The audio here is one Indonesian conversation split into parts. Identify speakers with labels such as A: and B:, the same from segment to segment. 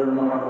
A: Alhamdulillah.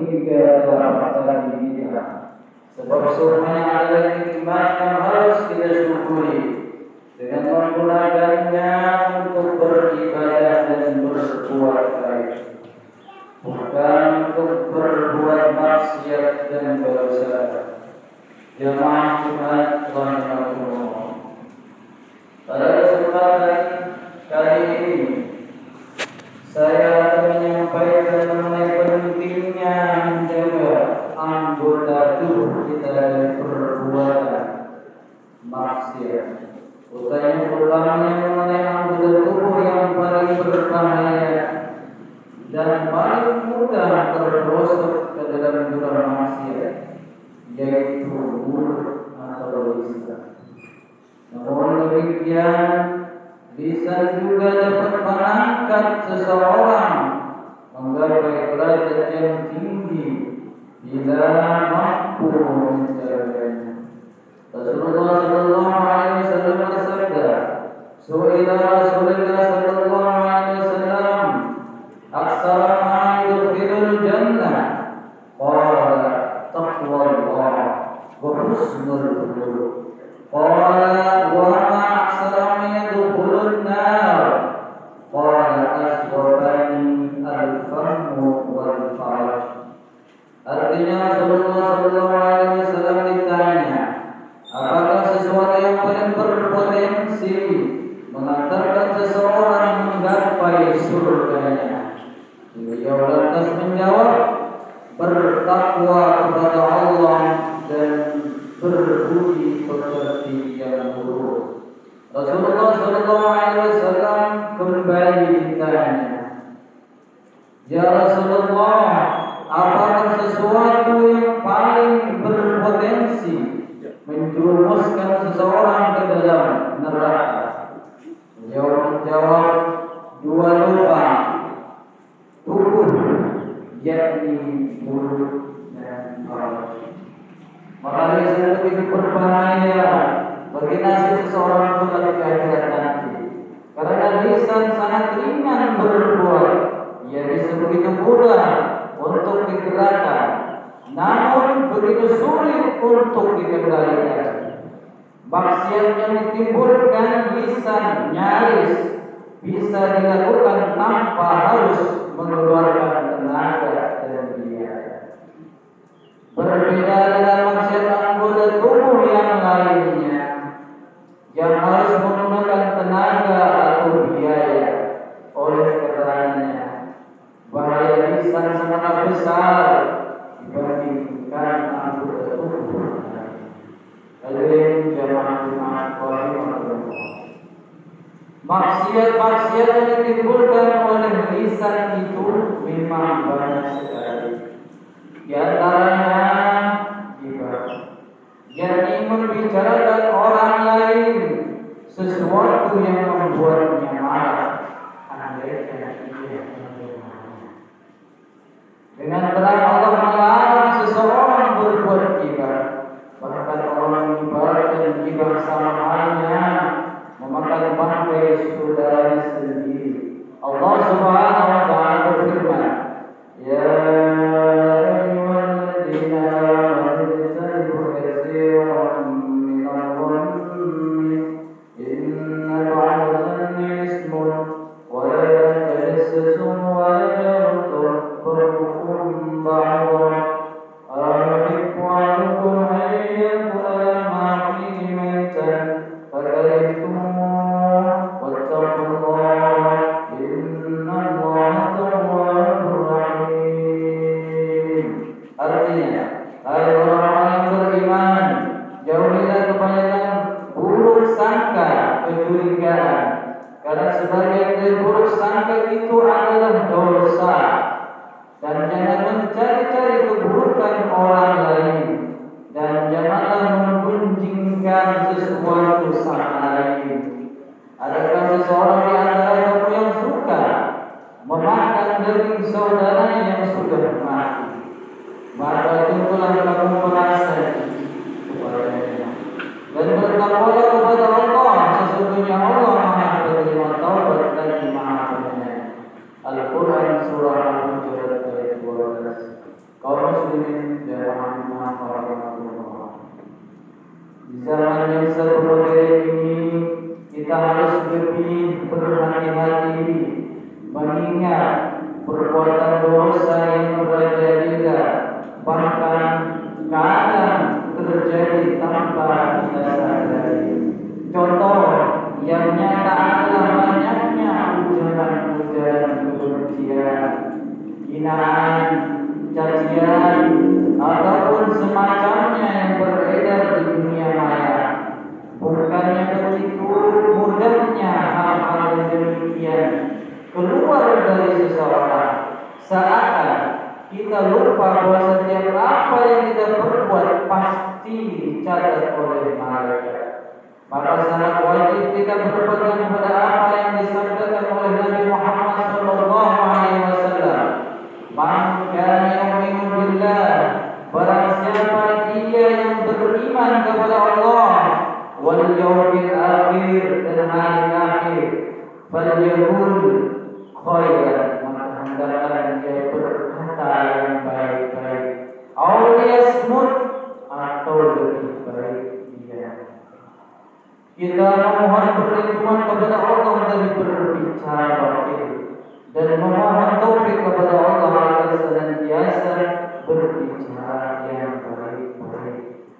A: hingga telapak kaki kita. Sebab semuanya adalah nikmat yang harus kita syukuri dengan menggunakannya untuk beribadah dan berbuat baik. Bukan untuk berbuat maksiat dan dosa. Jemaah Amen. Madinah Maka lisan begitu berbahaya bagi nasib seseorang pun di akhirat nanti. Karena lisan sangat ringan berbuat, ia bisa begitu mudah untuk digerakkan, namun begitu sulit untuk dikendalikan. Maksiat yang ditimbulkan lisan nyaris bisa dilakukan tanpa harus mengeluarkan tenaga dan biaya. Berbeda dengan maksiat anggota tubuh yang lainnya yang harus menggunakan tenaga atau biaya. Oleh karenanya, bahaya lisan sangat besar dibandingkan anggota tubuh. Hadirin jamaah Jumat rahimahullah. Maksiat-maksiat yang ditimbulkan oleh lisan itu memang banyak sekali. Di antaranya gibah, yakni membicarakan orang lain sesuatu yang membuatnya sangka, kecurigaan. Karena sebagian dari buruk sangka itu adalah dosa. Dan jangan mencari-cari keburukan orang lain dan janganlah membenjingkan sesuatu sama lain. Adakah seseorang di antara kamu yang suka memakan daging saudaranya yang sudah mati? Maka tunggulah kamu merasa kepadanya. Dan bertakwalah kepada Allah sesungguhnya Allah Maha Penerima Taubat dan Maha Penyayang. Al-Quran Surah Al-Hujurat ayat 12 Kaum muslimin dan warahmatullahi Di zaman yang seperti ini Kita harus lebih berhati-hati Mengingat perbuatan kita lupa bahwa setiap apa yang kita perbuat pasti dicatat oleh malaikat. Maka sangat wajib kita berpegang pada apa yang disabdakan oleh Nabi Muhammad sallallahu alaihi wasallam. Man kana yu'minu barang siapa dia yang beriman kepada Allah wal yaumil akhir dan hari akhir falyakul khairan cara batin dan memohon topik kepada Allah agar senantiasa berbicara yang baik-baik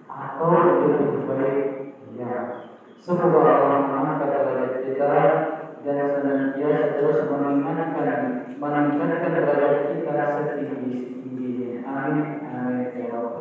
A: atau lebih baik ya. Semoga Allah mengangkat derajat kita dan senantiasa terus mengingatkan meningkatkan derajat kita setinggi tingginya. Amin. Amin. Ya Allah.